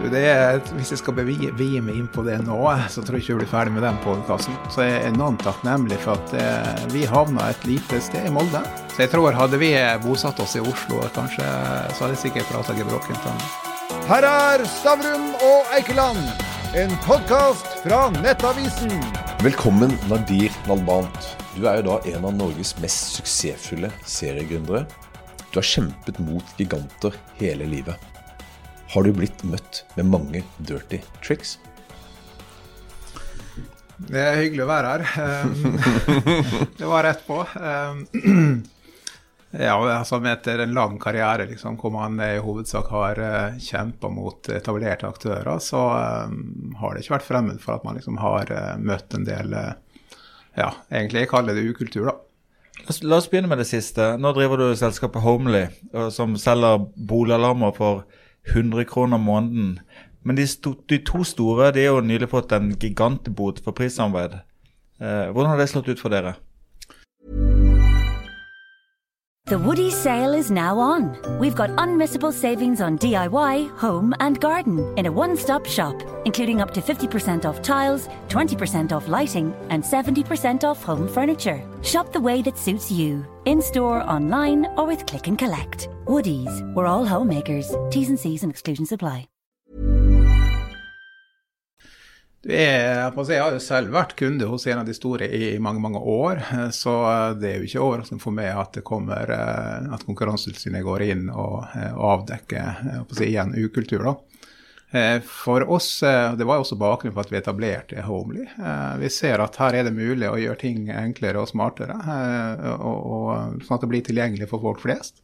Det er, hvis jeg skal vie meg inn på det nå, så tror jeg ikke vi blir ferdig med den podkasten. Så jeg er enormt takknemlig for at eh, vi havna et lite sted i Molde. Så jeg tror hadde vi bosatt oss i Oslo, kanskje, så hadde jeg sikkert prata gebrokkent om Her er Stavrum og Eikeland, en podkast fra Nettavisen. Velkommen, Nadir Nalbant. Du er jo da en av Norges mest suksessfulle seriegründere. Du har kjempet mot giganter hele livet. Har du blitt møtt med mange dirty tricks? Det er hyggelig å være her. Um, det var rett på. Um, ja, altså Etter en lang karriere liksom, hvor man i hovedsak har uh, kjempa mot etablerte aktører, så um, har det ikke vært fremmed for at man liksom har uh, møtt en del uh, Ja, egentlig jeg kaller det ukultur, da. La oss begynne med det siste. Nå driver du selskapet Homely, som selger boligalarmer for 100 kroner måneden. Men de, sto, de, to store de har jo nylig fått en gigantbot for prissamarbeid. Eh, hvordan har det slått ut for dere? The Woody sale is now on. We've got unmissable savings on DIY, home, and garden in a one stop shop, including up to 50% off tiles, 20% off lighting, and 70% off home furniture. Shop the way that suits you, in store, online, or with click and collect. Woody's, we're all homemakers. T's and C's and exclusions apply. Er, jeg har jo selv vært kunde hos en av de store i mange mange år, så det er jo ikke overraskende for meg at eh, at Konkurransetilsynet går inn og, eh, avdekker si, igjen ukultur. da. Eh, for oss, Det var jo også bakgrunnen for at vi etablerte Homely. Vi ser at her er det mulig å gjøre ting enklere og smartere, og, og, sånn at det blir tilgjengelig for folk flest.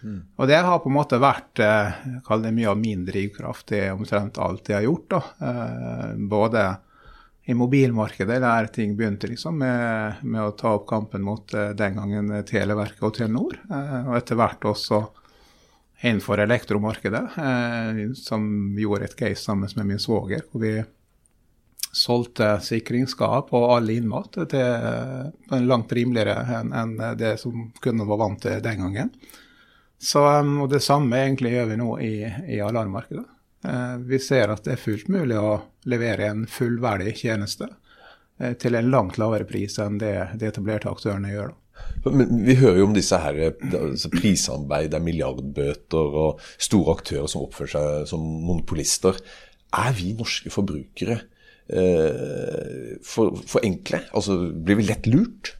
Mm. Og det har på en måte vært eh, kall det mye av min drivkraft i omtrent alt jeg har gjort. da. Eh, både i mobilmarkedet, der ting begynte liksom med, med å ta opp kampen mot eh, den gangen Televerket og Telenor, eh, og etter hvert også innenfor elektromarkedet, eh, som gjorde et case sammen med min svoger, hvor vi solgte sikringsskap og all innmat til langt rimeligere enn en det som kunden var vant til den gangen. Så, um, og Det samme egentlig gjør vi nå i, i alarmmarkedet. Eh, vi ser at det er fullt mulig å levere en fullverdig tjeneste eh, til en langt lavere pris enn det de etablerte aktørene gjør. Men Vi hører jo om disse her, altså prissamarbeid, milliardbøter og store aktører som oppfører seg som monopolister. Er vi norske forbrukere eh, for, for, enkle? Altså, Blir vi lett lurt?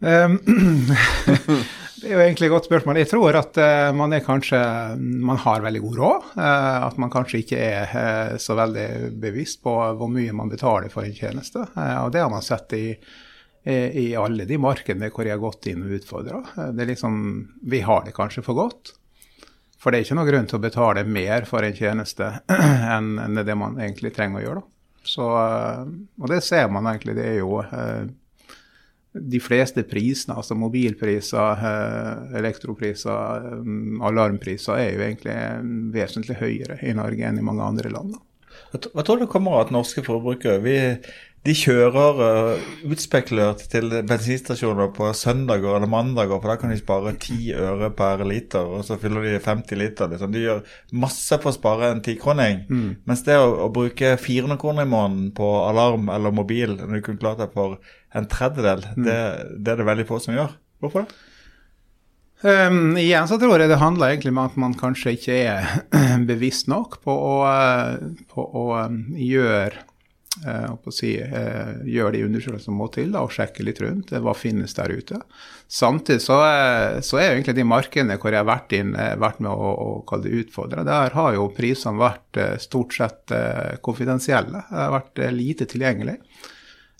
Um, Det er jo egentlig et godt spørsmål. Jeg tror at uh, man er kanskje Man har veldig god råd. Uh, at man kanskje ikke er uh, så veldig bevisst på hvor mye man betaler for en tjeneste. og det har man sett i, i, alle de markedene hvor jeg har gått inn og utfordra. liksom Vi har det kanskje for godt. For det er ikke noe grunn til å betale mer for en tjeneste enn det man egentlig trenger å gjøre. Så, og det ser man egentlig. Det er jo de fleste prisene, altså mobilpriser, eh, elektropriser, eh, alarmpriser, er jo egentlig vesentlig høyere i Norge enn i mange andre land. Hva tror du kommer av at norske forbrukere vi, de kjører uh, utspekulert til bensinstasjoner på søndager eller mandager, for da kan de spare 10 øre per liter, og så fyller de 50 liter. Liksom. De gjør masse for å spare en tikroning. Mm. Mens det å, å, bruke 400 kroner i måneden på alarm eller mobil, når du kunne klart deg for en tredjedel, mm. det, det, er det veldig få som gjør. Hvorfor det? Um, igjen så tror jeg det handler egentlig om at man kanskje ikke er bevisst nok på å, på å um, gjøre å si, uh, gjøre de undersøkelsene som må til, da, og sjekke litt rundt uh, hva finnes der ute. Samtidig så, så er jo egentlig de markedene hvor jeg har vært, inn, vært med å, å kalle det utfordre, der har jo prisene vært stort sett konfidensielle. Det har vært lite tilgjengelig.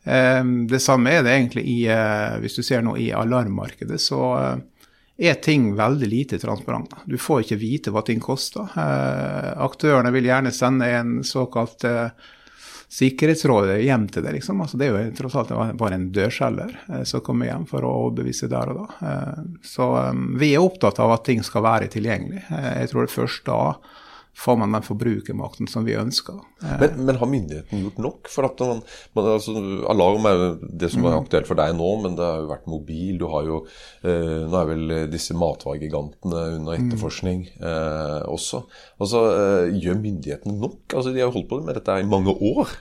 Ehm, det samme er det egentlig i eh, Hvis du ser noe i alarmmarkedet, så eh, er ting veldig lite transparente. Du får ikke vite hva ting koster. Eh, aktørene vil gjerne sende en såkalt sikkerhetsråd hjem til deg. Liksom. Altså, det er jo tross alt bare en dørselger som kommer hjem for å overbevise der og da. Så vi er opptatt av at ting skal være tilgjengelig. Jeg tror det først da får man den forbrukermakten som vi ønsker. Men, men, har myndighetene gjort nok? For at man, man, altså, Alarm er jo det som er mm. aktuelt for deg nå, men det har jo vært mobil. Du har jo eh, Nå er vel disse matvaregigantene under mm. etterforskning eh, også. Altså, eh, Gjør myndighetene nok? Altså, De har jo holdt på med dette i mange år.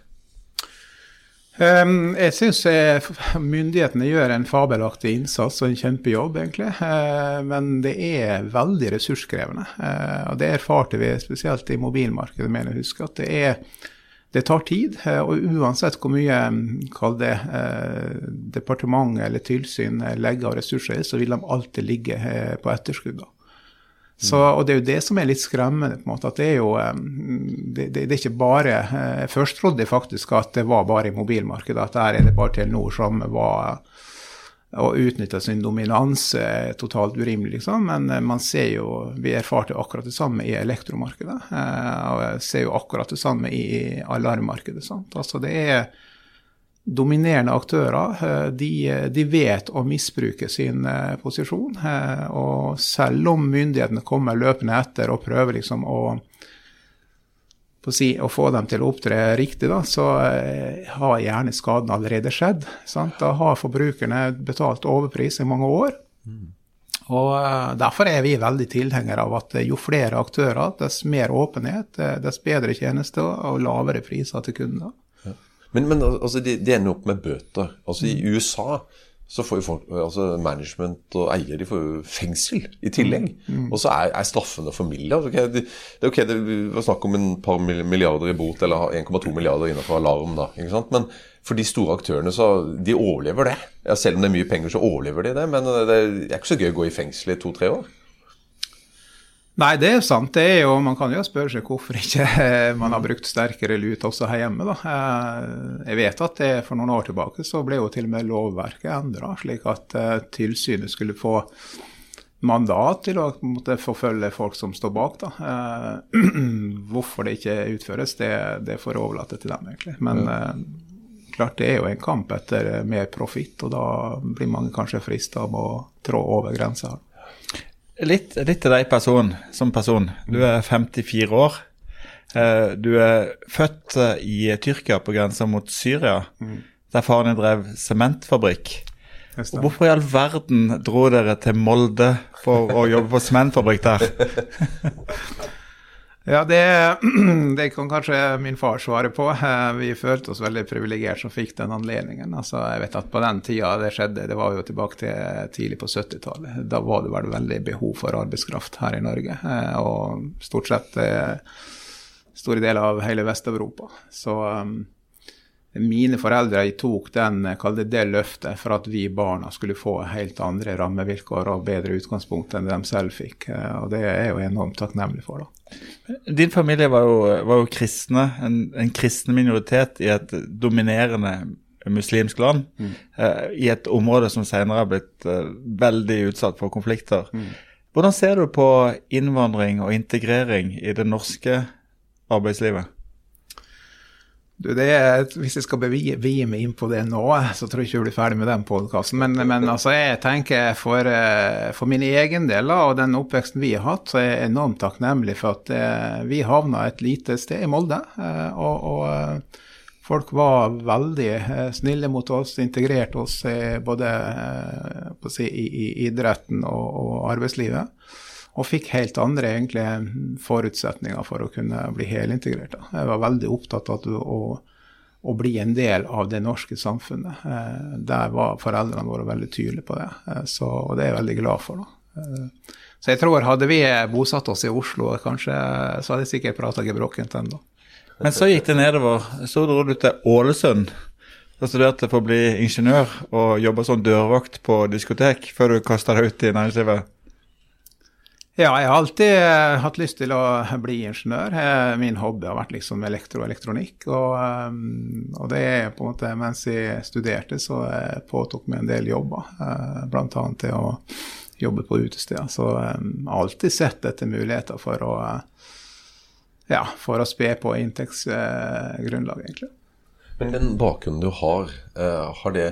Ehm, jeg syns eh, myndighetene gjør en fabelaktig innsats og en kjempejobb, egentlig. Uh, men det er veldig ressurskrevende. Uh, og det erfarte vi spesielt i mobilmarkedet, mener jeg husker. At det, er, det tar tid. Og uansett hvor mye kall det, departement eller tilsyn legger av ressurser i, så vil de alltid ligge på etterskudd. Så, og Det er jo det som er litt skremmende. på en måte, at Det er jo det, det, det er ikke bare eh, Først trodde jeg faktisk at det var bare i mobilmarkedet, at der er det bare Telenor som var å utnytte sin dominans totalt urimelig, liksom. Men eh, man ser jo Vi erfarte akkurat det samme i elektromarkedet. Eh, og jeg ser jo akkurat det samme i alarmmarkedet. sant? Altså det er dominerende aktører eh, de, de, vet å misbruke sin eh, posisjon. Eh, og selv om myndighetene kommer løpende etter og prøver liksom å, si, å få dem til å opptre riktig, da, så har gjerne skaden allerede skjedd. Sant? Da har forbrukerne betalt overpris i mange år. Og Derfor er vi veldig tilhengere av at jo flere aktører, dess mer åpenhet, dess bedre tjenester og lavere priser til kunder. Men, men altså, de, de, ender opp med bøter. Altså I mm. USA så får jo folk, altså management og eier de får jo fengsel i tillegg. Mm. mm. Og så er, er straffene for milde. Okay, det, det, ok, det var snakk om en par milliarder i bot, eller 1,2 milliarder innenfor alarm. da, ikke sant? Men for de store aktørene, så de overlever det. Ja, selv om det er mye penger, så overlever de det. Men det er ikke så gøy å gå i fengsel i to-tre år. Nei, det er sant. Det er jo, man kan jo spørre seg hvorfor ikke man har brukt sterkere lut også her hjemme. Da. Eh, jeg vet at det, for noen år tilbake så ble jo til og med lovverket endra, slik at uh, tilsynet skulle få mandat til å måtte, forfølge folk som står bak. Da. Uh, hvorfor det ikke utføres, det, det får jeg overlate til dem, egentlig. Men ja. klart det er jo en kamp etter mer profitt, og da blir mange kanskje frista av å trå over grensa. Litt, litt til deg person, som person. Du er 54 år. Eh, du er født eh, i Tyrkia på grensa mot Syria, mm. der faren din drev sementfabrikk. Hvorfor i all verden dro dere til Molde for å jobbe på sementfabrikk der? Ja, det, det, kan kanskje min far svare på. Eh, vi følte oss veldig privilegert som fikk den anledningen. Altså, jeg vet at På den tida det skjedde, det var jo tilbake til tidlig på 70-tallet. Da var det vel veldig behov for arbeidskraft her i Norge. Eh, og stort sett eh, store deler av hele Vest-Europa. Så um, mine foreldre tok den, det det løftet for at vi barna skulle få helt andre rammevilkår og bedre utgangspunkt enn de selv fikk. Og det er jeg jo enormt takknemlig for. da. Din familie var jo, var jo kristne, en, en kristen minoritet i et dominerende muslimsk land. Mm. Uh, I et område som senere har blitt uh, veldig utsatt for konflikter. Mm. Hvordan ser du på innvandring og integrering i det norske arbeidslivet? Du, er, hvis jeg skal vie meg inn på det nå, så tror jeg ikke vi blir ferdig med den podkasten. Men, men altså, jeg tenker for, eh, for, min egen del og den oppveksten vi har hatt, så er jeg enormt takknemlig for at eh, vi havna et lite sted i Molde. Eh, og, og, folk var veldig snille mot oss, integrerte oss både si, i, i, idretten og, og arbeidslivet og fikk helt andre egentlig, forutsetninger for å kunne bli helintegrert. Jeg var veldig opptatt av å, å, bli en del av det norske samfunnet. Eh, der var foreldrene våre veldig tydelige på det, eh, så, og det er jeg veldig glad for. Eh, så jeg tror hadde vi bosatt oss i Oslo, kanskje, så hadde jeg sikkert prata gebrokkent ennå. Men så gikk det nedover. Så dro du til Ålesund og studerte for å bli ingeniør og jobba som dørvakt på diskotek før du kasta deg ut i næringslivet. Ja, jeg har alltid uh, hatt lyst til å bli ingeniør. Uh, min hobby har vært liksom elektro og elektronikk. Og, um, og, det er på en måte mens jeg studerte, så jeg påtok meg en del jobber. Uh, Bl.a. til å jobbe på utesteder. Så jeg har alltid sett etter muligheter for å, ja, for å spe på inntektsgrunnlaget, egentlig. Men den bakgrunnen du har, har det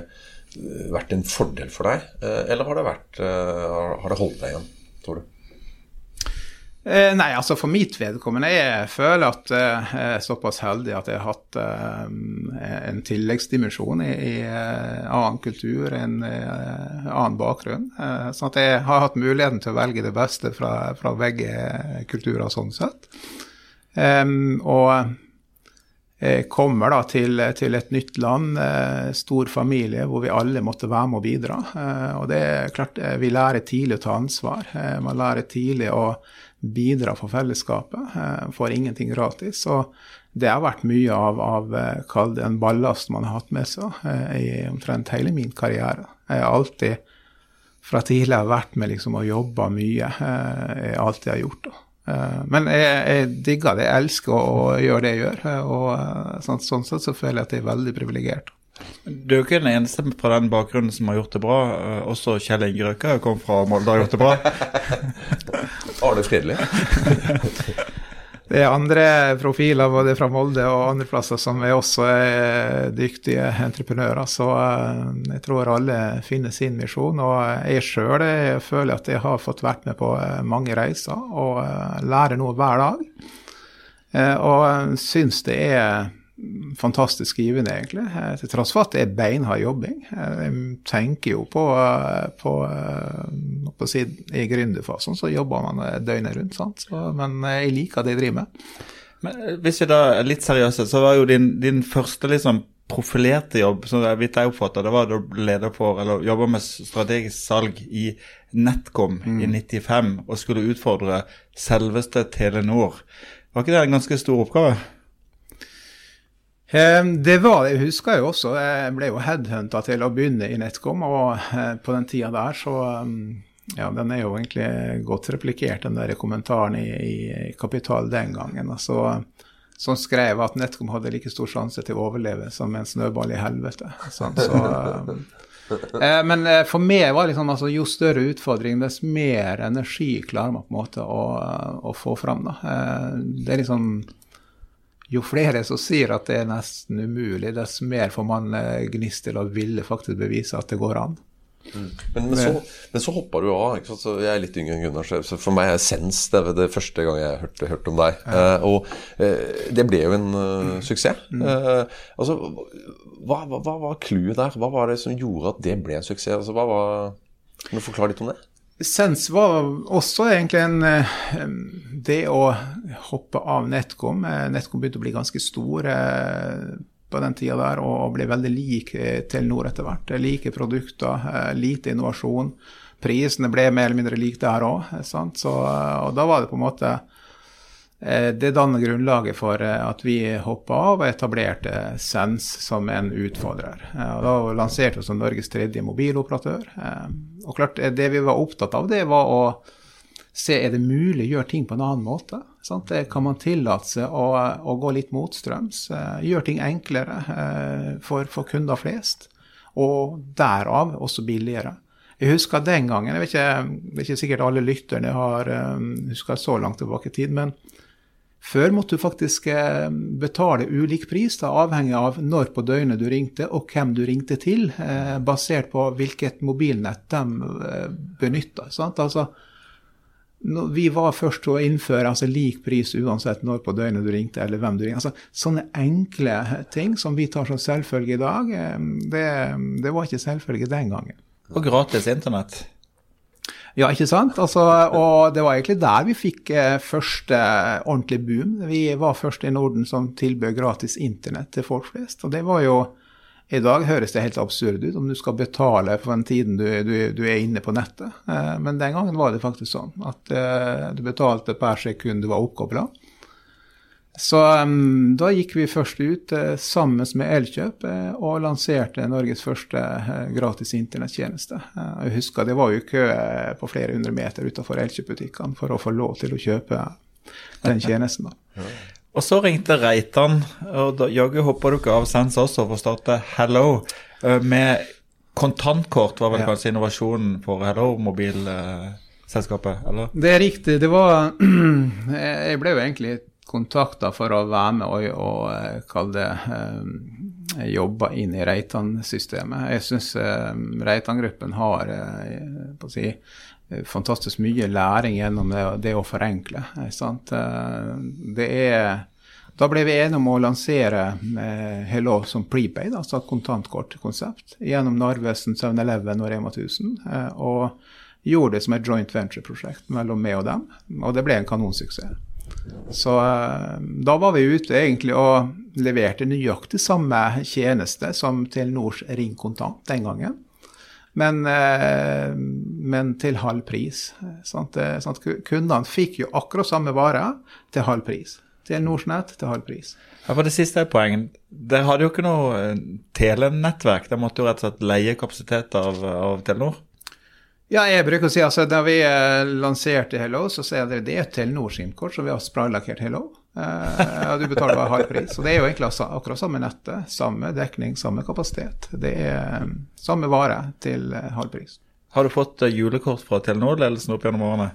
vært en fordel for deg? Eller har det, vært, har det holdt deg igjen, tror du? Eh, nei, altså for mitt vedkommende jeg føler at eh, jeg er såpass heldig at jeg har hatt eh, en tilleggsdimensjon i, i eh, annen kultur, en eh, annen bakgrunn. Eh, sånn at jeg har hatt muligheten til å velge det beste fra, fra begge kulturer sånn sett. Og jeg kommer da til, til et nytt land, eh, stor familie, hvor vi alle måtte være med og bidra. Eh, og det er klart, eh, vi lærer tidlig å ta ansvar. Eh, man lærer tidlig å bidra for fellesskapet. Eh, får ingenting gratis. Og det har vært mye av, av eh, kall ballast man har hatt med seg eh, i omtrent hele min karriere. Jeg har alltid fra tidlig har vært med liksom og jobba mye. eh, Jeg alltid har gjort. Eh, Men jeg, jeg digger det. Jeg elsker å, gjøre det jeg gjør. Og sånn, sånn sett så føler jeg at jeg er veldig privilegert. Du er jo ikke den eneste fra den bakgrunnen som har gjort det bra. Eh, Også Kjell Inge Røkke kom fra Molde og har gjort det bra. Arne Fredelig. Det er andre profiler både fra Molde og andre plasser som er også er dyktige entreprenører. Så eh, jeg tror alle finner sin misjon. Og jeg sjøl føler at jeg har fått vært med på eh, mange reiser og eh, lærer noe hver dag. Eh, Og syns det er fantastisk givende, egentlig. eh, Til tross for at det er beinhard jobbing. Eh, Jeg tenker jo på, eh, på, på si, I gründerfasen så jobber man døgnet rundt, sant? Så, men jeg liker det jeg driver med. Men hvis vi da er litt seriøse, så var jo din, din første liksom profilerte jobb, som jeg vidt jeg oppfatter, det var da leder for, eller jobba med strategisk salg i Netcom i 95 og skulle utfordre selveste Telenor. Var ikke det en ganske stor oppgave? Eh, Det var det. Jeg husker jo også, jeg ble jo headhunta til å begynne i Netcom, og eh, på den tida der så um, Ja, den er jo egentlig godt replikert, den der kommentaren i, i Kapital den gangen. altså som skrev at Netcom hadde like stor sjanse til å overleve som en snøball i helvete. Sånn, så, eh, men eh, for meg var det liksom, altså, jo større utfordring, dess mer energi klarer man på en måte å, å få fram. Da. Det er liksom jo flere som sier at det er nesten umulig, dess mer får man eh, gnist til å ville faktisk bevise at det går an. Men, men, så, men så hoppa du av. Jeg er litt yngre enn Gunnar, så- for meg er Sens det, det første gang jeg hørte, hørte om deg. Eh, og eh, det ble jo en eh, suksess. Eh, altså, hva, hva, hva var clouet der? Hva var det som gjorde at det ble en suksess? Altså, hva var, kan du forklare litt om det? Sens var også egentlig en eh, Det å hoppe av Netcom eh, Netcom begynte å bli ganske stor eh, på den tida der, og ble veldig lik Telenor etter hvert. Like produkter, lite innovasjon. Prisene ble mer eller mindre like der òg. Og da var det på en måte det danner grunnlaget for eh, at vi hoppa av og etablerte Sens som en utfordrer. Eh, da lanserte vi som Norges tredje mobiloperatør. Eh, Og klart, eh, Det vi var opptatt av, det var å se er det mulig å gjøre ting på en annen måte. Sant? Kan man tillate seg å, å gå litt motstrøms. eh, Gjøre ting enklere eh, for, for kunder flest. Og derav også billigere. Jeg husker den gangen, jeg vet ikke, det er ikke sikkert alle lytterne har um, huska så langt tilbake i tid, men før måtte du faktisk eh, betale ulik pris, da, avhengig av når på døgnet du ringte og hvem du ringte til, eh, basert på hvilket mobilnett de eh, benytta. Altså, vi var først til å innføre altså, lik pris uansett når på døgnet du ringte eller hvem du ringte. Altså, sånne enkle ting som vi tar som selvfølge i dag, det, det var ikke selvfølge den gangen. Og gratis internett. Ja, ikke sant? Altså, og det var egentlig der vi fikk eh, første ordentlig boom. Vi var først i Norden som tilbød gratis internett til folk flest. Og det var jo I dag høres det helt absurd ut om du skal betale for den tiden du, du, du er inne på nettet. Eh, men den gangen var det faktisk sånn at eh, du betalte per sekund du var oppkobla. Så um, da gikk vi først ut eh, sammen med Elkjøp eh, og lanserte Norges første eh, gratis internettjeneste. Eh, jeg husker det var jo kø eh, på flere hundre meter utenfor Elkjøp-butikkene for å få lov til å kjøpe den tjenesten. da. Og så ringte Reitan, og jaggu hoppa ikke av Sens også for å starte Hello. eh, Med kontantkort var vel Ja. kanskje innovasjonen for Hello mobilselskapet, eller? Det er riktig. Det var Jeg ble jo egentlig kontakta for å være med og, og eh, kalle det eh, jobbe inn i Reitan-systemet. Jeg syns eh, Reitan-gruppen har eh, si, fantastisk mye læring gjennom det, det å forenkle. Sant? Det er da ble vi enige om å lansere eh, Hello som prepaid, altså et kontantkortkonsept, gjennom Narvesen, 7-Eleven og Rema 1000. Eh, og gjorde det som et joint venture-prosjekt mellom meg og dem, og det ble en kanonsuksess. Så eh, da var vi ute egentlig og leverte nøyaktig samme tjeneste som Telenors Ringkontant den gangen. Men, eh, men til halv pris. Sånn at, kundene fikk jo akkurat samme vare til halv pris til Nordsnett til halv pris. Ja, for Det siste er poenget. Dere hadde jo ikke noe eh, telenettverk. Dere måtte jo rett og slett leie kapasitet av, av Telenor? Ja, jeg bruker å si altså da vi eh, lanserte Hello, så sier dere det er et Telenor SIM-kort, så vi har spraylakkert Hello. Eh, og du betaler bare halv pris. Og det er jo egentlig akkurat samme nettet. Samme dekning, samme kapasitet. Det er um, samme vare til uh, halv pris. Har du fått uh, julekort fra Telenor-ledelsen opp gjennom årene?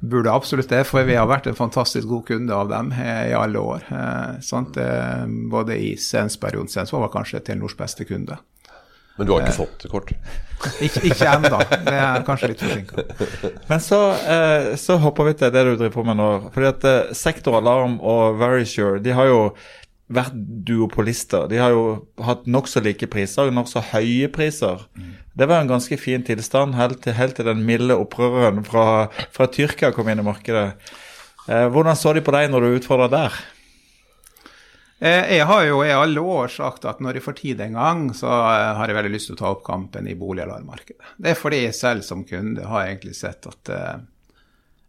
Burde absolutt det, for vi har vært en fantastisk god kunde av dem eh, i alle år. Eh, eh, både i Sens-perioden Sens var kanskje Telenors beste kunde. Men du har ikke fått kort? ikke ikke ennå. Det er kanskje litt forsinka. Men så, så, hopper vi til det du driver på med nå. Fordi at Sektor Alarm og Verisure de har jo vært duopolister. De har jo hatt nokså like priser og nokså høye priser. Mm. Det var en ganske fin tilstand helt til, helt til den milde opprøreren fra, fra, Tyrkia kom inn i markedet. Eh, hvordan så de på deg når du utfordra der? Eh, jeg har jo i alle år sagt at når jeg får tid en gang, så eh, har jeg veldig lyst til å ta opp kampen i boligalarmmarkedet. Det er fordi jeg selv som kunde har egentlig sett at uh,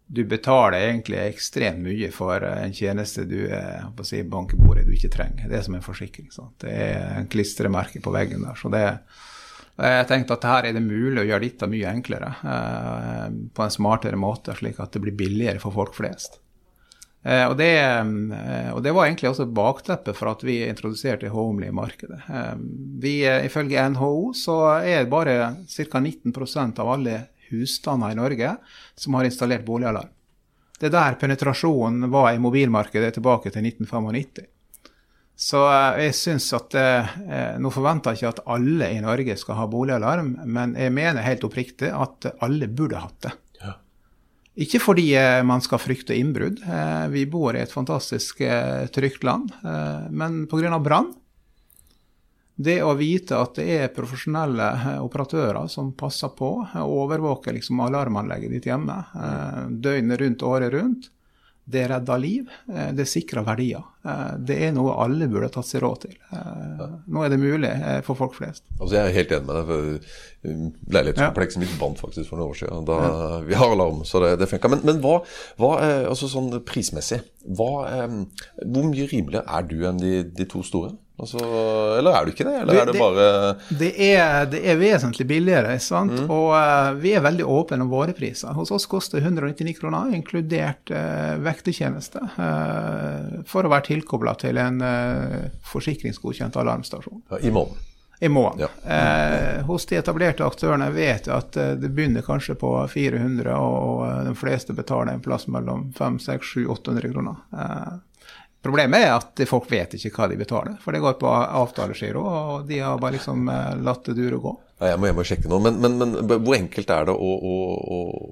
du betaler egentlig ekstremt mye for en tjeneste du uh, si, bankebordet du ikke trenger. Det er som en forsikring. Sant? Det er en klistremerke på veggen der. så det jeg tenkte at her er det mulig å gjøre dette mye enklere, eh, på en smartere måte, slik at det blir billigere for folk flest. Eh, og det, eh, og det var egentlig også bakteppet for at vi introduserte Homely i markedet. Vi, ifølge NHO så er bare ca. 19% av alle husstander i Norge som har installert boligalarm. Det er der penetrasjonen var i mobilmarkedet tilbake til 1995. Så eh, jeg syns at eh, eh, Nå forventer jeg ikke at alle i Norge skal ha boligalarm, men jeg mener helt oppriktig at alle burde hatt det. Ikke fordi eh, man skal frykte innbrudd. Eh, vi bor i et fantastisk eh, trygt land. men pga. brann. Det å vite at det er profesjonelle operatører som passer på og overvåker liksom alarmanlegget ditt hjemme døgnet rundt, året rundt, det redder liv, eh, det sikrer verdier. Eh, det er noe alle burde tatt seg råd til. Eh, nå er det mulig for folk flest. Altså jeg er helt enig med deg. for Leilighetskomplekset mitt bandt faktisk for noen år siden. Da, ja. Vi har alarm, så det, det funka. Men, men hva, hva altså sånn prismessig, hva, hvor mye rimeligere er du enn de, de to store? Altså, eller er du ikke det? Eller det, er det bare det er, det er vesentlig billigere, sant? Mm. og uh, vi er veldig åpne om våre priser. Hos oss koster 199 kroner, inkludert uh, vektetjeneste, uh, for å være tilkobla til en forsikringsgodkjent alarmstasjon. Ja, I måneden? I måneden. Ja. hos de etablerte aktørene vet jeg at det begynner kanskje på 400, og de fleste betaler en plass mellom 500-800 kroner. Problemet er at folk vet ikke hva de betaler, for det går på avtalegiro, og de har bare liksom eh, latt det dure gå. Ja, jeg, må, hjem og sjekke noe, men, men, men, hvor enkelt er det å, å,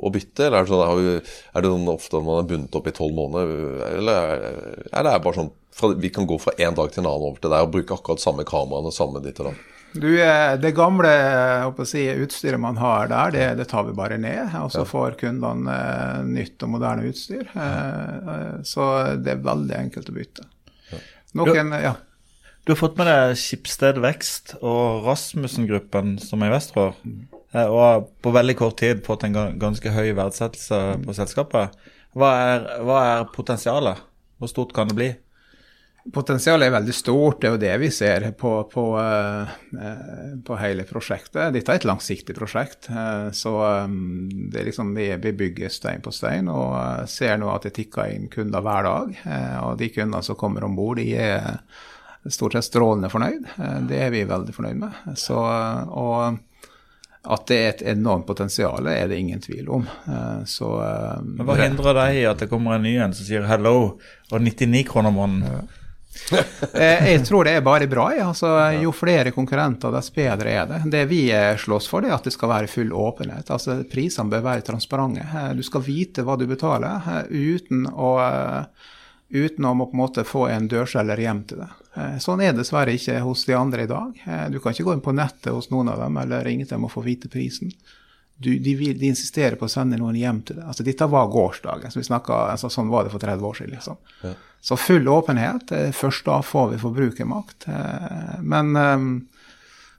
å, bytte? Eller er det, sånn, er det sånn ofte man er bundet opp i tolv måneder, eller er det bare sånn fra, vi kan gå fra en dag til en annen over til deg og bruke akkurat samme kameraene, samme ditt og datt? Du, eh, det gamle si, utstyret man har der, det, det, tar vi bare ned. Og så ja. får kundene eh, nytt og moderne utstyr. Eh, så det er veldig enkelt å bytte. Noen, du, ja. Du har fått med deg Skipsted Vekst og Rasmussen-gruppen som er i Vesterålen. Og har på veldig kort tid fått en ganske høy verdsettelse på selskapet. Hva er, hva er potensialet? Hvor stort kan det bli? Potensialet er veldig stort, det er jo det vi ser på, på, uh, på hele prosjektet. Dette er et langsiktig prosjekt, uh, så um, det er liksom vi, bygger stein på stein og ser nå at det tikker inn kunder hver dag. og de kundene som kommer om bord, de er stort sett strålende fornøyd. det er vi veldig fornøyd med. Så, og at det er et enormt potensial, er det ingen tvil om. Så, Men Hva hindrer deg i at det kommer en ny en som sier 'hello' og 99 kroner måneden? Eh, jeg tror det er bare bra. Altså, jo flere konkurrenter, dess bedre er det. Det vi eh, slåss for, det er at det skal være full åpenhet. Altså, Prisene bør være transparente. Eh, du skal vite hva du betaler, uten å, uten å på en måte få en dørselger hjem til deg. Sånn er det dessverre ikke hos de andre i dag. Du kan ikke gå inn på nettet hos noen av dem eller ringe dem og få vite prisen. Du, de, vil, de, insisterer på å sende noen hjem til deg. Altså, dette var gårsdagen. Så vi snakket, altså, sånn var det for 30 år siden. liksom. Ja. Så full åpenhet. Eh, først da får vi forbrukermakt. Eh, men um,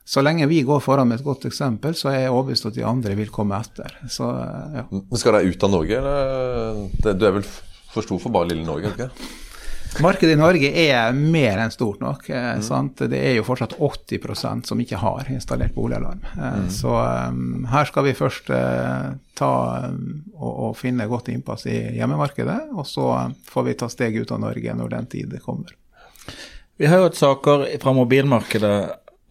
så lenge vi går foran med et godt eksempel, så er jeg overbevist at de andre vil komme etter. Så, ja. Skal de ut av Norge, eller? Du er vel for stor for bare lille Norge? ikke? Markedet i Norge er mer enn stort nok. Mm. Det er jo fortsatt 80% som ikke har installert boligalarm. Mm. Så um, her skal vi først uh, ta um, og, og, finne godt innpass i hjemmemarkedet, og så får vi ta steg ut av Norge når den tid kommer. Vi har jo hatt saker fra mobilmarkedet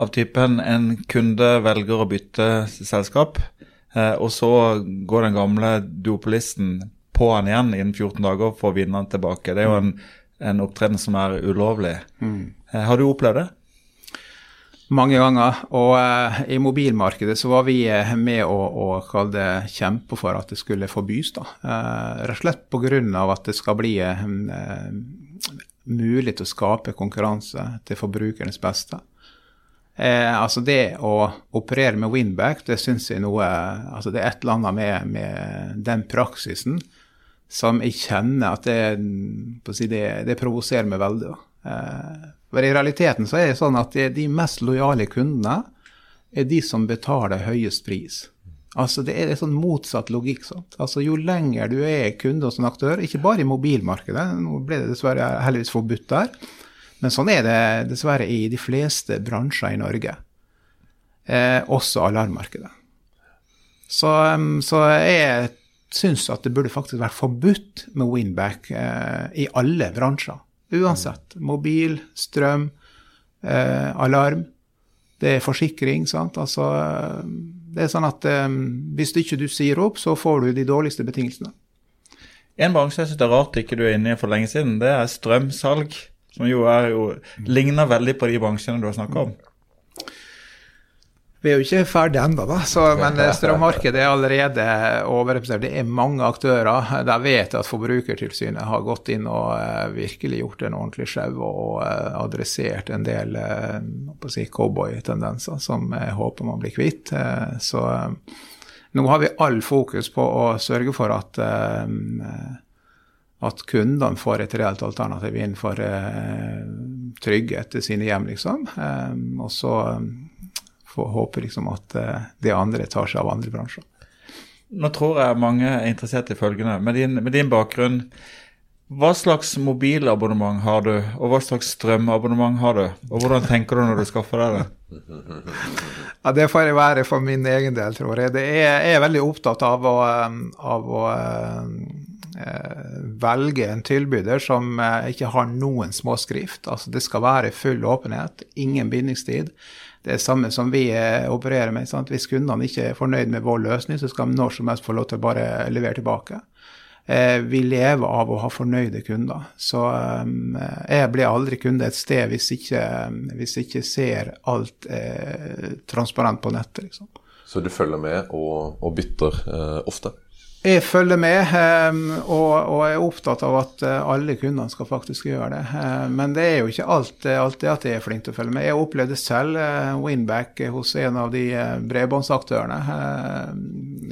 av typen en kunde velger å bytte selskap, uh, og så går den gamle duopolisten på han igjen innen 14 dager for å vinne han tilbake. Det er jo en en opptreden som er ulovlig. Mm. Eh, har du opplevd det? Mange ganger. Og eh, i mobilmarkedet så var vi uh, med å, å det, kjempe for at det skulle forbys. da. Eh, rett og slett pga. at det skal bli mulig til å skape konkurranse til forbrukernes beste. altså Det å operere med winback, det syns jeg noe altså Det er et eller annet med, med den praksisen som jeg kjenner at det, si, det, det provoserer meg veldig. Eh, for I realiteten så er det sånn at de mest lojale kundene er de som betaler høyest pris. Altså Det er en sånn motsatt logikk. Sant? Altså Jo lenger du er kunde hos en aktør, ikke bare i mobilmarkedet, nå ble det dessverre heldigvis forbudt der, men sånn er det dessverre i de fleste bransjer i Norge. Eh, også alarmmarkedet. Så, så jeg syns at det burde faktisk vært forbudt med winback eh, i alle bransjer. Uansett. Mobil, strøm, eh, alarm. Det er forsikring. sant? Altså, det er sånn at eh, hvis ikke du sier opp, så får du de dårligste betingelsene. En bransje jeg syns det er rart ikke du er inne i for lenge siden, det er strømsalg. Som jo, er, jo ligner veldig på de bransjene du har snakka om. Vi er jo ikke ferdig ennå, da. Så, men strømmarkedet er allerede overrepresentert. Det er mange aktører. Der vet jeg at Forbrukertilsynet har gått inn og uh, virkelig gjort en ordentlig sjau og uh, adressert en del uh, si, cowboytendenser som jeg håper man blir kvitt. så nå har vi all fokus på å sørge for at at kundene får et reelt alternativ innenfor trygghet til sine hjem, liksom. og så får håpe liksom at det andre tar seg av andre bransjer. Nå tror jeg mange er interessert i følgende. Med din, med din bakgrunn, hva slags mobilabonnement har du, og hva slags strømabonnement har du? Og hvordan tenker du når du skaffer deg det? Ja, Det får jeg være for min egen del, tror jeg. Det er, jeg er veldig opptatt av å, eh, av å eh, velge en tilbyder som ikke har noen småskrift. Altså, det skal være full åpenhet, ingen bindingstid det er samme som vi eh, opererer med. Sant? Hvis kundene ikke er fornøyd med vår løsning, så skal de når som helst få lov til å bare levere tilbake. Eh, vi lever av å ha fornøyde kunder. Så eh, jeg blir aldri kunde et sted hvis ikke, hvis ikke ser alt transparent på nettet. Liksom. Så du følger med og, og bytter eh, ofte? Jeg følger med ehm, og, er opptatt av at eh, alle kundene skal faktisk gjøre det. Ehm, men det er jo ikke alltid, alltid at jeg er flink til å følge med. Jeg opplevde selv eh, winback hos en av de eh, bredbåndsaktørene ehm,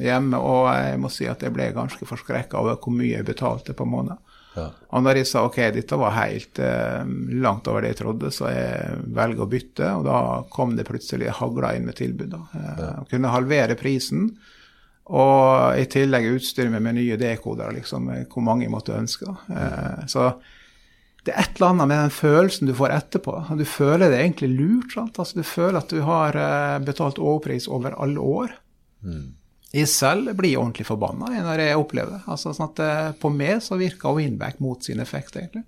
hjemme, og jeg må si at jeg ble ganske forskrekka over hvor mye jeg betalte på måneden. Ja. Og når jeg sa ok, dette var helt langt over det jeg trodde, så jeg velger å bytte, og da kom det plutselig hagla inn med tilbud. Ja. Kunne halvere prisen. Og i tillegg utstyre meg med nye dekoder, liksom, hvor mange jeg måtte ønske. Eh, så det er et eller annet med den følelsen du får etterpå. Du føler det egentlig lurt. sant? Altså, du føler at du har eh, betalt overpris over alle år. Mm. Jeg selv blir ordentlig forbanna når jeg opplever det. Altså, sånn at eh, På meg så virker Winback mot sin effekt, egentlig.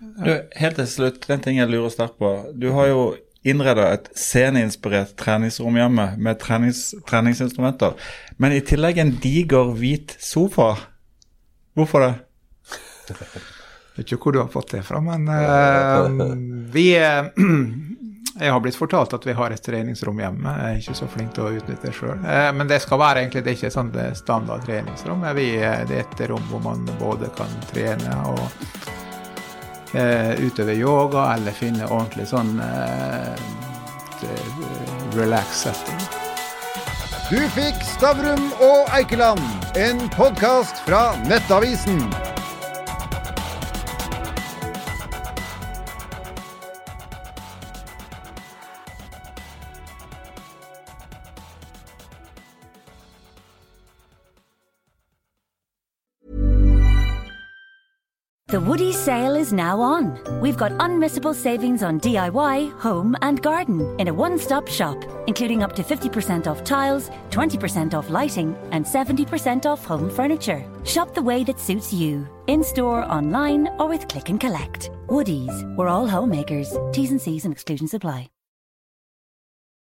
Du, helt til slutt, den ting jeg lurer sterkt på. Du har jo innreda et sceneinspirert treningsrom hjemme med trenings, treningsinstrumenter. Men i tillegg en diger, hvit sofa. Hvorfor det? vet ikke hvor du har fått det fra, men uh, vi Jeg har blitt fortalt at vi har et treningsrom hjemme. Jeg er ikke så flink til å utnytte det sjøl. Uh, men det skal være egentlig det er ikke sånn standard treningsrom. Vi, det er et rom hvor man både kan trene og uh, utøve yoga eller finne ordentlig sånn relax setting. Du fikk Stavrum og Eikeland, en podkast fra Nettavisen. The Woody sale is now on. We've got unmissable savings on DIY, home, and garden in a one stop shop, including up to 50% off tiles, 20% off lighting, and 70% off home furniture. Shop the way that suits you, in store, online, or with click and collect. Woody's, we're all homemakers. T's and C's and exclusions apply.